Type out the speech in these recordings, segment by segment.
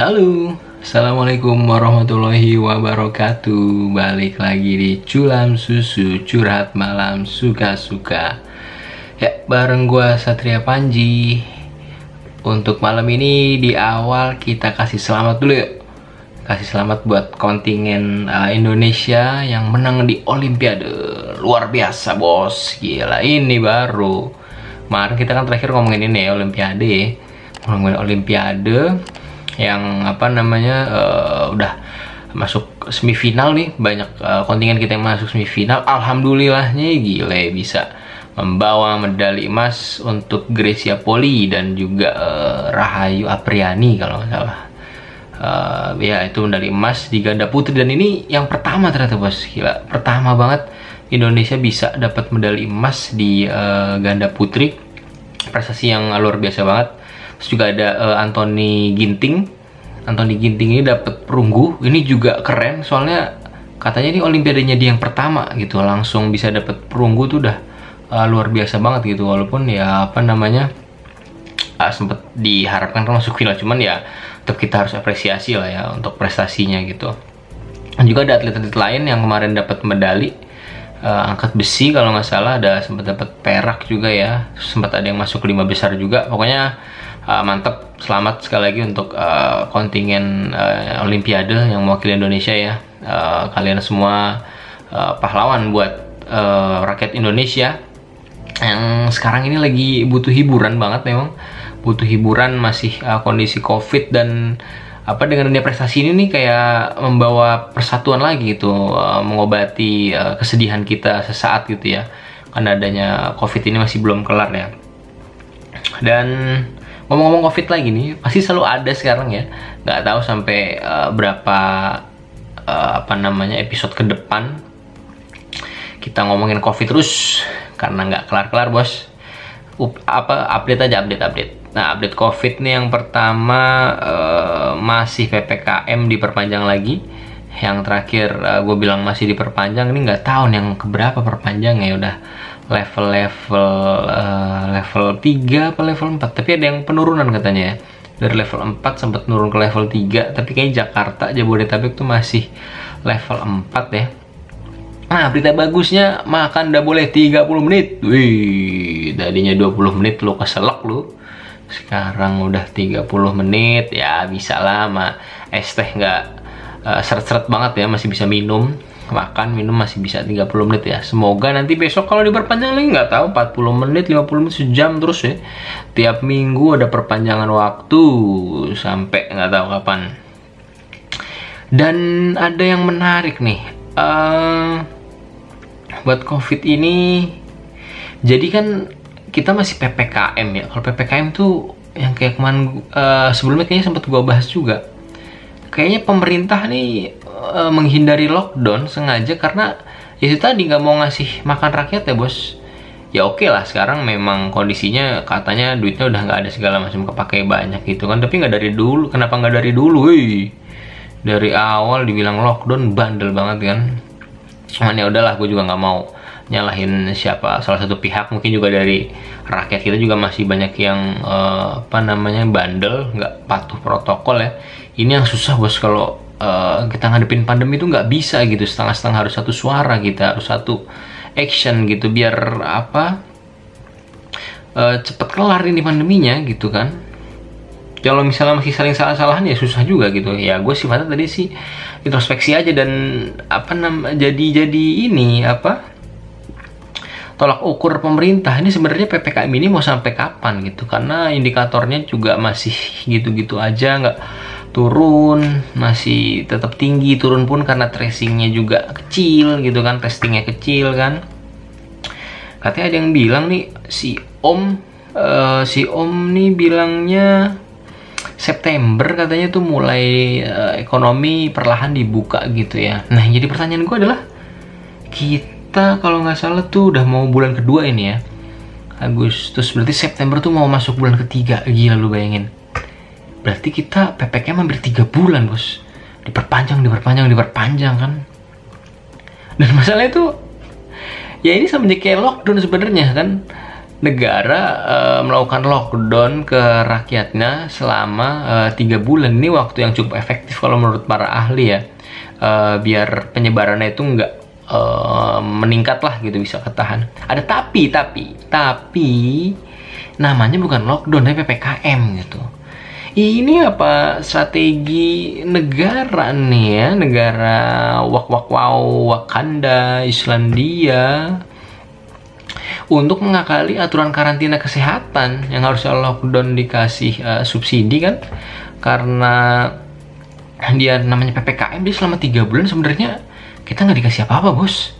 Halo, Assalamualaikum warahmatullahi wabarakatuh. Balik lagi di Culam Susu Curhat Malam Suka-Suka. Ya, bareng gua Satria Panji. Untuk malam ini di awal kita kasih selamat dulu yuk. Kasih selamat buat kontingen uh, Indonesia yang menang di Olimpiade. Luar biasa bos, gila ini baru. Kemarin kita kan terakhir ngomongin ini ya, Olimpiade. Ngomongin Olimpiade yang apa namanya uh, udah masuk semifinal nih. Banyak uh, kontingen kita yang masuk semifinal. Alhamdulillahnya gile bisa membawa medali emas untuk Grecia Poli dan juga uh, Rahayu Apriani kalau nggak salah. Uh, ya itu medali emas di ganda putri. Dan ini yang pertama ternyata bos. Gila pertama banget Indonesia bisa dapat medali emas di uh, ganda putri. Prestasi yang luar biasa banget Terus juga ada uh, Anthony Ginting. Anthony Ginting ini dapat perunggu. Ini juga keren soalnya katanya ini olimpiadanya dia yang pertama gitu. Langsung bisa dapat perunggu tuh udah uh, luar biasa banget gitu. Walaupun ya apa namanya uh, sempet diharapkan kan masuk final cuman ya tetap kita harus apresiasi lah ya untuk prestasinya gitu. Dan juga ada atlet-atlet lain yang kemarin dapat medali uh, angkat besi kalau nggak salah ada sempat dapat perak juga ya sempat ada yang masuk lima besar juga pokoknya uh, mantap selamat sekali lagi untuk uh, kontingen uh, Olimpiade yang mewakili Indonesia ya. Uh, kalian semua uh, pahlawan buat uh, rakyat Indonesia. Yang sekarang ini lagi butuh hiburan banget memang. Butuh hiburan masih uh, kondisi covid dan apa dengan dunia prestasi ini nih kayak membawa persatuan lagi gitu uh, mengobati uh, kesedihan kita sesaat gitu ya. Karena adanya covid ini masih belum kelar ya. Dan ngomong-ngomong covid lagi nih pasti selalu ada sekarang ya. Nggak tahu sampai uh, berapa uh, apa namanya episode ke depan kita ngomongin covid terus karena nggak kelar-kelar bos. Up, apa update aja update update. Nah update covid nih yang pertama uh, masih ppkm diperpanjang lagi. Yang terakhir uh, gue bilang masih diperpanjang ini nggak tahu yang keberapa perpanjang ya udah level-level uh, level 3 apa level 4 tapi ada yang penurunan katanya ya dari level 4 sempat turun ke level 3 tapi kayaknya Jakarta Jabodetabek tuh masih level 4 ya Nah, berita bagusnya makan udah boleh 30 menit. Wih, tadinya 20 menit lu keselak lu. Sekarang udah 30 menit, ya bisa lah sama es teh nggak uh, seret-seret banget ya, masih bisa minum. Makan, minum masih bisa 30 menit ya. Semoga nanti besok kalau diperpanjang lagi nggak tahu 40 menit, 50 menit sejam terus ya. Tiap minggu ada perpanjangan waktu sampai nggak tahu kapan. Dan ada yang menarik nih. Uh, buat covid ini jadi kan kita masih ppkm ya kalau ppkm tuh yang kayak kemarin uh, sebelumnya kayaknya sempat gua bahas juga kayaknya pemerintah nih uh, menghindari lockdown sengaja karena ya itu tadi nggak mau ngasih makan rakyat ya bos. Ya oke okay lah sekarang memang kondisinya katanya duitnya udah nggak ada segala macam kepake banyak gitu kan. Tapi nggak dari dulu kenapa nggak dari dulu wih? Dari awal dibilang lockdown bandel banget kan. Cuman ya udahlah gue juga nggak mau nyalahin siapa salah satu pihak. Mungkin juga dari rakyat kita juga masih banyak yang uh, apa namanya bandel nggak patuh protokol ya. Ini yang susah bos kalau uh, kita ngadepin pandemi itu nggak bisa gitu. Setengah-setengah harus satu suara kita harus satu action gitu biar apa uh, cepet kelar ini pandeminya gitu kan. Kalau misalnya masih saling salah-salahan ya susah juga gitu. Ya gue sih mata tadi sih introspeksi aja dan apa nam jadi jadi ini apa tolak ukur pemerintah. Ini sebenarnya ppkm ini mau sampai kapan gitu? Karena indikatornya juga masih gitu-gitu aja nggak turun masih tetap tinggi turun pun karena tracingnya juga kecil gitu kan testingnya kecil kan katanya ada yang bilang nih si om uh, si om nih bilangnya September katanya tuh mulai uh, ekonomi perlahan dibuka gitu ya. Nah jadi pertanyaan gue adalah kita kalau nggak salah tuh udah mau bulan kedua ini ya. Agustus berarti September tuh mau masuk bulan ketiga gila lu bayangin. Berarti kita PPKM hampir tiga bulan bos. Diperpanjang, diperpanjang, diperpanjang kan. Dan masalahnya tuh ya ini sama kayak lockdown sebenarnya kan? Negara uh, melakukan lockdown ke rakyatnya selama tiga uh, bulan. Ini waktu yang cukup efektif kalau menurut para ahli ya. Uh, biar penyebarannya itu nggak uh, meningkat lah gitu bisa ketahan. Ada tapi tapi tapi namanya bukan lockdown tapi ppkm gitu ini apa strategi negara nih ya? Negara wak wak wow Wakanda Islandia. Untuk mengakali aturan karantina kesehatan yang harusnya lockdown dikasih uh, subsidi kan? Karena dia namanya ppkm dia selama tiga bulan sebenarnya kita nggak dikasih apa-apa bos.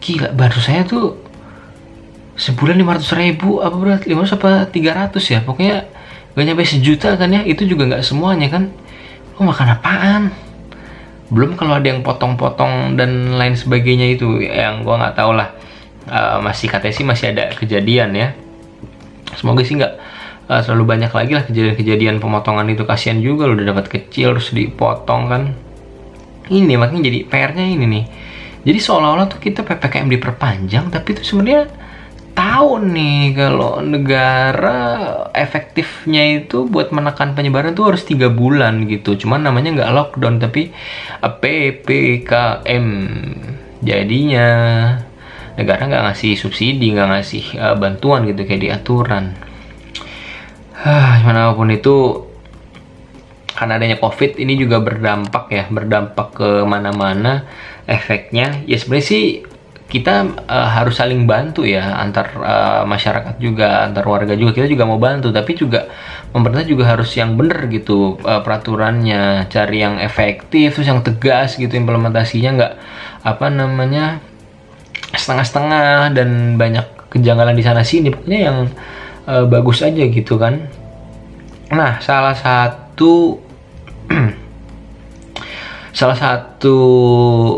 Gila baru saya tuh sebulan lima ratus ribu apa berat lima ratus apa tiga ratus ya? Pokoknya gak nyampe sejuta kan ya? Itu juga nggak semuanya kan? Lo makan apaan? Belum kalau ada yang potong-potong dan lain sebagainya itu yang gua nggak tahu lah. Uh, masih katanya sih masih ada kejadian ya. Semoga sih nggak uh, selalu banyak lagi lah kejadian-kejadian pemotongan itu. Kasihan juga lo udah dapat kecil terus dipotong kan. Ini makanya jadi PR-nya ini nih. Jadi seolah-olah tuh kita PPKM diperpanjang tapi itu sebenarnya tahu nih kalau negara efektifnya itu buat menekan penyebaran tuh harus tiga bulan gitu. Cuman namanya nggak lockdown tapi PPKM jadinya negara nggak ngasih subsidi nggak ngasih uh, bantuan gitu kayak di aturan. Ah gimana pun itu karena adanya covid ini juga berdampak ya berdampak ke mana-mana efeknya. Ya sebenarnya sih kita uh, harus saling bantu ya antar uh, masyarakat juga antar warga juga. Kita juga mau bantu tapi juga pemerintah juga harus yang bener gitu uh, peraturannya. Cari yang efektif terus yang tegas gitu implementasinya nggak apa namanya setengah-setengah dan banyak kejanggalan di sana sini. Pokoknya yang uh, bagus aja gitu kan. Nah salah satu salah satu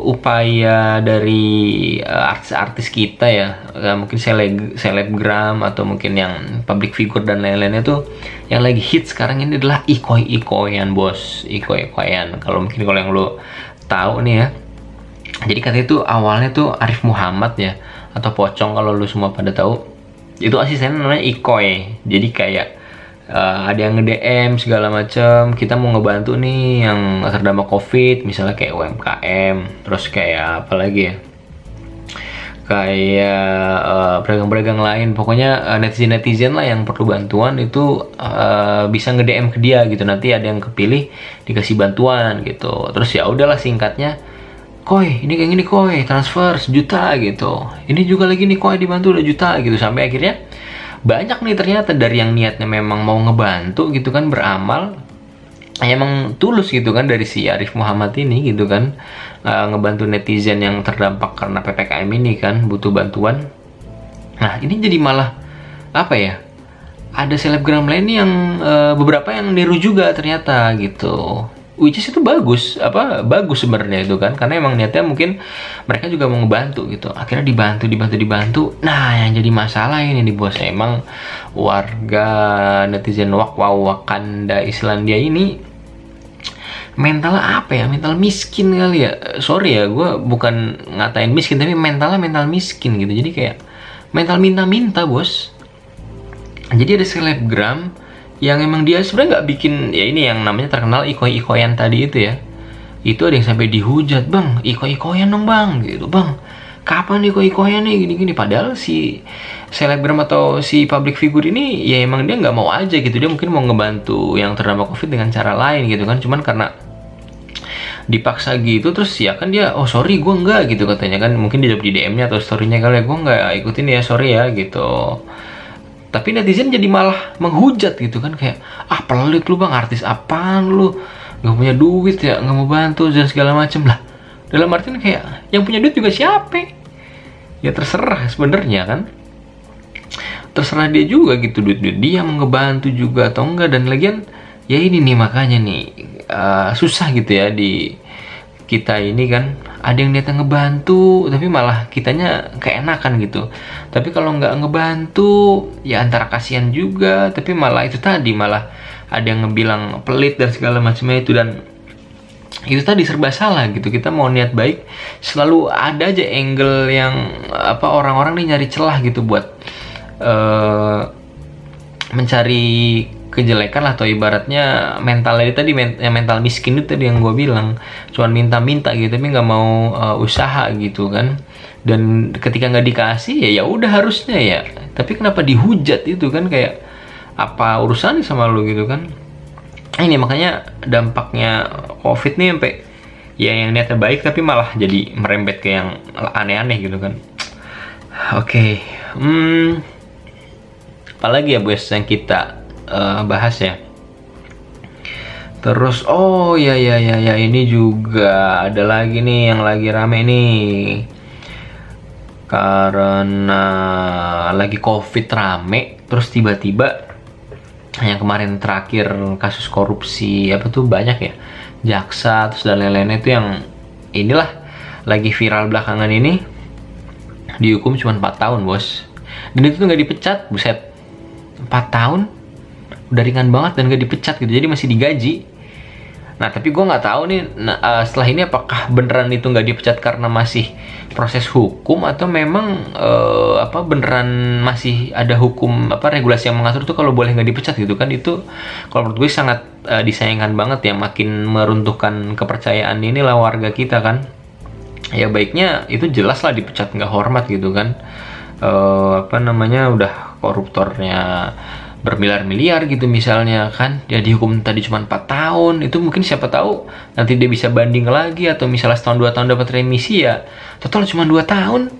upaya dari uh, artis-artis kita ya uh, mungkin seleb selebgram atau mungkin yang public figure dan lain-lainnya tuh yang lagi hit sekarang ini adalah ikoi ikoyan bos. Ikoi ikoyan kalau mungkin kalau yang lo tahu nih ya. Jadi katanya itu awalnya tuh Arif Muhammad ya atau Pocong kalau lu semua pada tahu. Itu asisten namanya Ikoy. Jadi kayak uh, ada yang nge-DM segala macam kita mau ngebantu nih yang terdampak covid misalnya kayak UMKM terus kayak apa lagi ya? Kayak uh, pedagang-pedagang lain. Pokoknya uh, netizen-netizen lah yang perlu bantuan itu uh, bisa nge-DM ke dia gitu. Nanti ada yang kepilih dikasih bantuan gitu. Terus ya udahlah singkatnya koi ini kayak gini koi transfer sejuta gitu. Ini juga lagi nih koi dibantu udah juta gitu. Sampai akhirnya banyak nih ternyata dari yang niatnya memang mau ngebantu gitu kan beramal emang tulus gitu kan dari si Arif Muhammad ini gitu kan. Uh, ngebantu netizen yang terdampak karena PPKM ini kan butuh bantuan. Nah ini jadi malah apa ya ada selebgram lain yang uh, beberapa yang niru juga ternyata gitu which is itu bagus apa bagus sebenarnya itu kan. Karena emang niatnya mungkin mereka juga mau ngebantu gitu. Akhirnya dibantu dibantu dibantu. Nah yang jadi masalah ini di bos. Emang warga netizen wak wakanda Islandia ini mental apa ya? Mental miskin kali ya? Sorry ya gue bukan ngatain miskin tapi mentalnya mental miskin gitu. Jadi kayak mental minta-minta bos. Jadi ada selebgram yang emang dia sebenarnya nggak bikin ya ini yang namanya terkenal iko-ikoyan tadi itu ya. Itu ada yang sampai dihujat bang iko-ikoyan dong bang gitu. Bang kapan iko-ikoyan nih? Gini-gini. Padahal si selebgram atau si public figure ini ya emang dia nggak mau aja gitu. Dia mungkin mau ngebantu yang terdampak covid dengan cara lain gitu kan. Cuman karena dipaksa gitu terus ya kan dia oh sorry gue enggak gitu katanya kan. Mungkin dia di DM-nya atau story-nya kali ya. Gue nggak ikutin ya sorry ya gitu tapi netizen jadi malah menghujat gitu kan kayak ah pelit lu bang artis apaan lu? Nggak punya duit ya nggak mau bantu dan segala macem. Lah dalam artian kayak yang punya duit juga siapa? Ya terserah sebenarnya kan. Terserah dia juga gitu duit duit dia mau ngebantu juga atau enggak dan lagian ya ini nih makanya nih uh, susah gitu ya di kita ini kan ada yang niatnya ngebantu tapi malah kitanya keenakan gitu. Tapi kalau nggak ngebantu ya antara kasihan juga tapi malah itu tadi malah ada yang ngebilang pelit dan segala macamnya itu dan itu tadi serba salah gitu. Kita mau niat baik selalu ada aja angle yang apa orang-orang nih nyari celah gitu buat uh, mencari kejelekan lah atau ibaratnya mentalnya tadi mental miskin itu tadi yang gue bilang. Cuman minta-minta gitu tapi nggak mau uh, usaha gitu kan. Dan ketika nggak dikasih ya ya udah harusnya ya. Tapi kenapa dihujat itu kan? Kayak apa urusan sama lu gitu kan? Ini makanya dampaknya covid nih sampai ya yang niatnya baik tapi malah jadi merembet ke yang aneh-aneh gitu kan. Oke okay. hmm apalagi ya bos yang kita uh, bahas ya. Terus oh ya ya ya ya ini juga ada lagi nih yang lagi rame nih. Karena lagi Covid rame, terus tiba-tiba yang kemarin terakhir kasus korupsi apa tuh banyak ya. Jaksa terus dan lain-lain itu yang inilah lagi viral belakangan ini dihukum cuma 4 tahun, Bos. Dan itu tuh nggak dipecat, buset. 4 tahun udah ringan banget dan gak dipecat gitu jadi masih digaji. Nah tapi gue nggak tahu nih nah, uh, setelah ini apakah beneran itu nggak dipecat karena masih proses hukum atau memang uh, apa beneran masih ada hukum apa regulasi yang mengatur tuh kalau boleh nggak dipecat gitu kan? Itu kalau menurut gue sangat uh, disayangkan banget ya makin meruntuhkan kepercayaan inilah warga kita kan. Ya baiknya itu jelas lah dipecat nggak hormat gitu kan. Uh, apa namanya udah koruptornya bermiliar-miliar gitu misalnya kan. Dia dihukum tadi cuma 4 tahun. Itu mungkin siapa tahu nanti dia bisa banding lagi atau misalnya setahun dua tahun dapat remisi ya total cuma dua tahun.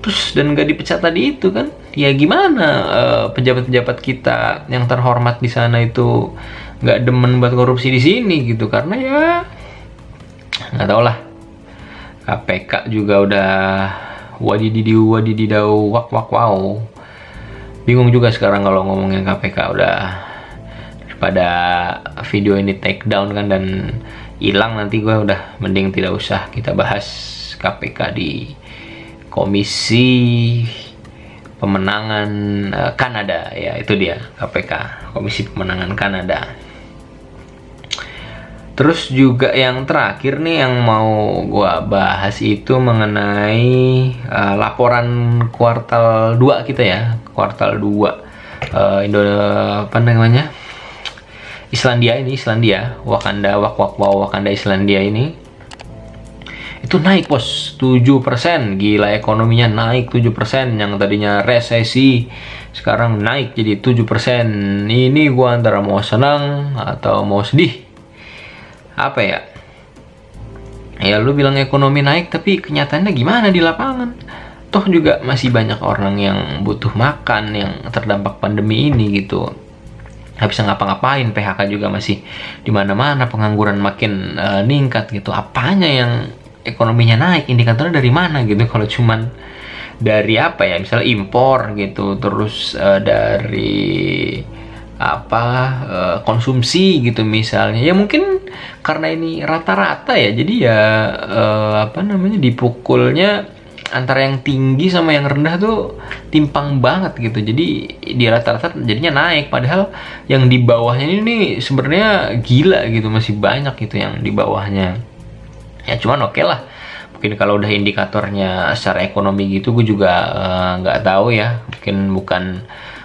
Terus dan gak dipecat tadi itu kan. Ya gimana uh, pejabat-pejabat kita yang terhormat di sana itu nggak demen buat korupsi di sini gitu? Karena ya nggak tau lah. KPK juga udah wadididiu wadididau wak wak wow bingung juga sekarang kalau ngomongin KPK udah pada video ini take down kan dan hilang nanti gue udah mending tidak usah kita bahas KPK di komisi pemenangan uh, Kanada. Ya itu dia KPK komisi pemenangan Kanada. Terus juga yang terakhir nih yang mau gua bahas itu mengenai uh, laporan kuartal 2 kita ya, kuartal 2 uh, eh, Indo apa namanya? Islandia ini, Islandia, Wakanda, Wak Wak Wow Wakanda Islandia ini itu naik bos. 7% gila ekonominya naik 7% yang tadinya resesi sekarang naik jadi 7% ini gua antara mau senang atau mau sedih? Apa ya? Ya lu bilang ekonomi naik tapi kenyataannya gimana di lapangan toh juga masih banyak orang yang butuh makan yang terdampak pandemi ini gitu. Nggak bisa ngapa-ngapain PHK juga masih di mana-mana pengangguran makin uh, ningkat gitu. Apanya yang ekonominya naik indikatornya dari mana gitu? Kalau cuman dari apa ya? Misalnya impor gitu terus uh, dari apa uh, konsumsi gitu misalnya. Ya mungkin karena ini rata-rata ya jadi ya uh, apa namanya dipukulnya antara yang tinggi sama yang rendah tuh timpang banget gitu. Jadi di rata-rata jadinya naik. Padahal yang di bawahnya ini nih sebenarnya gila gitu. Masih banyak gitu yang di bawahnya. Ya cuman oke okay lah. Mungkin kalau udah indikatornya secara ekonomi gitu gue juga eh, nggak uh, tahu ya. Mungkin bukan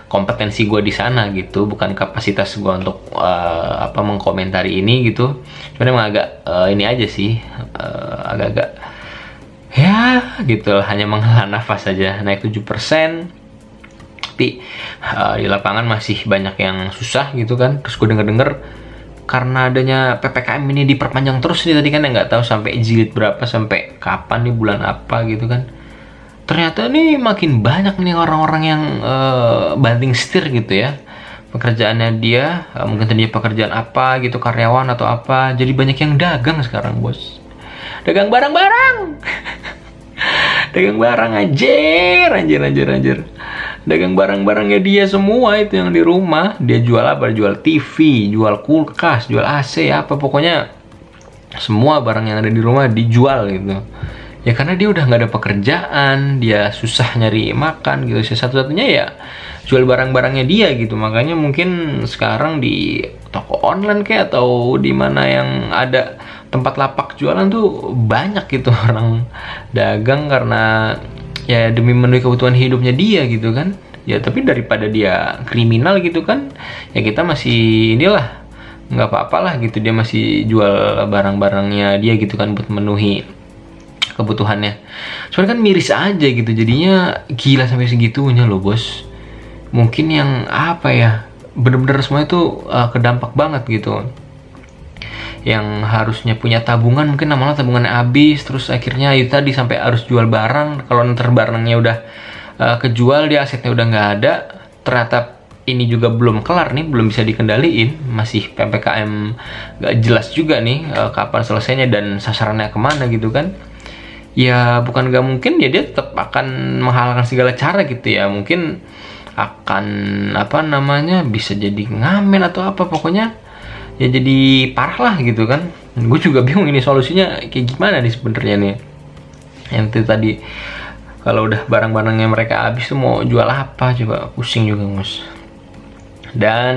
kompetensi gue di sana gitu. Bukan kapasitas gue untuk uh, apa mengkomentari ini gitu. Cuman emang agak uh, ini aja sih uh, agak-agak ya gitu hanya menghela nafas saja. Naik 7% tapi uh, di lapangan masih banyak yang susah gitu kan. Terus gue denger-denger karena adanya ppkm ini diperpanjang terus nih tadi kan. Nggak tahu sampai jilid berapa sampai kapan nih bulan apa gitu kan. Ternyata nih makin banyak nih orang-orang yang uh, banting setir gitu ya. Pekerjaannya dia uh, mungkin tadinya pekerjaan apa gitu karyawan atau apa. Jadi banyak yang dagang sekarang bos. Dagang barang-barang dagang barang anjir anjir anjir anjir. Dagang barang-barangnya dia semua itu yang di rumah. Dia jual apa? Jual TV jual kulkas jual AC apa. Pokoknya semua barang yang ada di rumah dijual gitu. Ya karena dia udah nggak ada pekerjaan dia susah nyari makan gitu. Satu-satunya ya jual barang-barangnya dia gitu. Makanya mungkin sekarang di toko online kayak atau di mana yang ada tempat lapak jualan tuh banyak gitu orang dagang karena ya demi memenuhi kebutuhan hidupnya dia gitu kan. Ya tapi daripada dia kriminal gitu kan ya kita masih inilah nggak apa-apa lah gitu. Dia masih jual barang-barangnya dia gitu kan buat memenuhi kebutuhannya. Cuman kan miris aja gitu jadinya gila sampai segitunya loh bos. Mungkin yang apa ya bener-bener semua itu uh, kedampak banget gitu yang harusnya punya tabungan mungkin namanya tabungannya habis terus akhirnya itu tadi sampai harus jual barang. Kalau nanti barangnya udah uh, kejual dia asetnya udah nggak ada ternyata ini juga belum kelar nih belum bisa dikendaliin. Masih ppkm nggak jelas juga nih uh, kapan selesainya dan sasarannya ke mana gitu kan. Ya bukan nggak mungkin ya dia tetap akan menghalalkan segala cara gitu ya. Mungkin akan apa namanya bisa jadi ngamen atau apa pokoknya ya jadi parah lah gitu kan. Gue juga bingung ini solusinya kayak gimana nih sebenarnya nih. Yang itu tadi kalau udah barang-barangnya mereka habis tuh mau jual apa? Coba pusing juga mus. Dan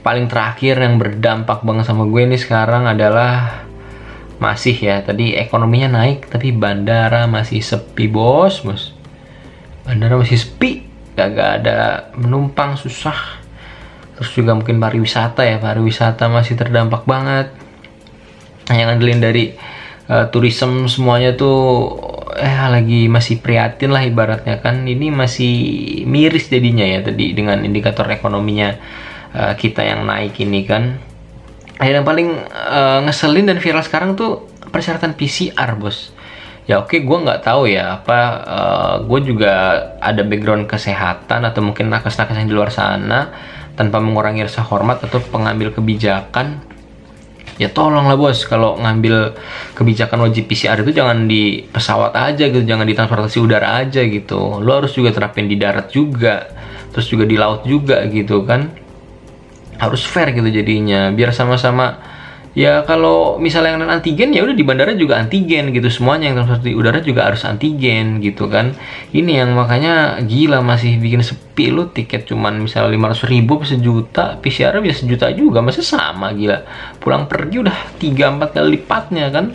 paling terakhir yang berdampak banget sama gue ini sekarang adalah masih ya tadi ekonominya naik tapi bandara masih sepi bos bos bandara masih sepi gak, gak ada penumpang susah terus juga mungkin pariwisata ya pariwisata masih terdampak banget. Yang ngandelin dari uh, tourism semuanya tuh eh lagi masih prihatin lah ibaratnya kan. Ini masih miris jadinya ya tadi dengan indikator ekonominya uh, kita yang naik ini kan. Yang paling uh, ngeselin dan viral sekarang tuh persyaratan PCR bos. Ya oke okay, gue nggak tahu ya apa uh, gue juga ada background kesehatan atau mungkin nakes-nakes yang di luar sana tanpa mengurangi rasa hormat atau pengambil kebijakan ya tolonglah bos. Kalau ngambil kebijakan wajib PCR itu jangan di pesawat aja gitu jangan di transportasi udara aja gitu. Lo harus juga terapin di darat juga terus juga di laut juga gitu kan. Harus fair gitu jadinya biar sama-sama ya kalau misalnya yang antigen ya udah di bandara juga antigen gitu. Semuanya yang transportasi udara juga harus antigen gitu kan. Ini yang makanya gila masih bikin sepi lu. Tiket cuman misalnya 500 ribu sejuta PCR bisa sejuta juga. Masih sama gila. Pulang pergi udah 3-4 kali lipatnya kan.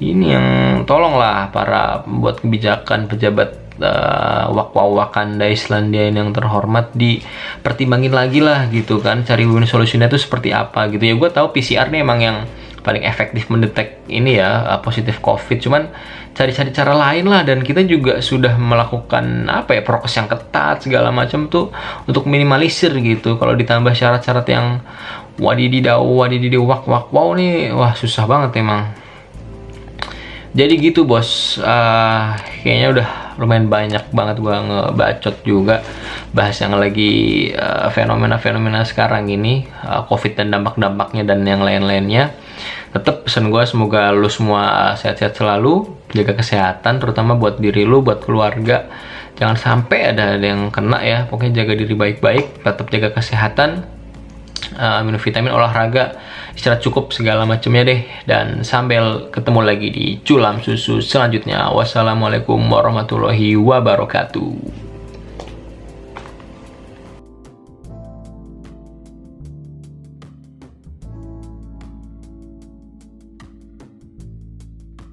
Ini yang tolonglah para pembuat kebijakan pejabat uh, wakwa Wakanda Islandia yang terhormat dipertimbangin lagi lah gitu kan. Cari win solusinya itu seperti apa gitu. Ya gue tahu PCR nih emang yang paling efektif mendetek ini ya uh, positif COVID. Cuman cari-cari cara lain lah. Dan kita juga sudah melakukan apa ya prokes yang ketat segala macam tuh untuk minimalisir gitu. Kalau ditambah syarat-syarat yang wadididau wadididau wak wak wow nih wah susah banget emang jadi gitu bos. Uh, kayaknya udah lumayan banyak banget gua ngebacot juga bahas yang lagi uh, fenomena-fenomena sekarang ini uh, covid dan dampak-dampaknya dan yang lain-lainnya. Tetap pesan gue semoga lu semua sehat-sehat selalu jaga kesehatan terutama buat diri lu buat keluarga. Jangan sampai ada yang kena ya. Pokoknya jaga diri baik-baik tetap jaga kesehatan. Uh, minum vitamin olahraga istirahat cukup segala macamnya deh. Dan sambil ketemu lagi di culam susu selanjutnya. Wassalamualaikum warahmatullahi wabarakatuh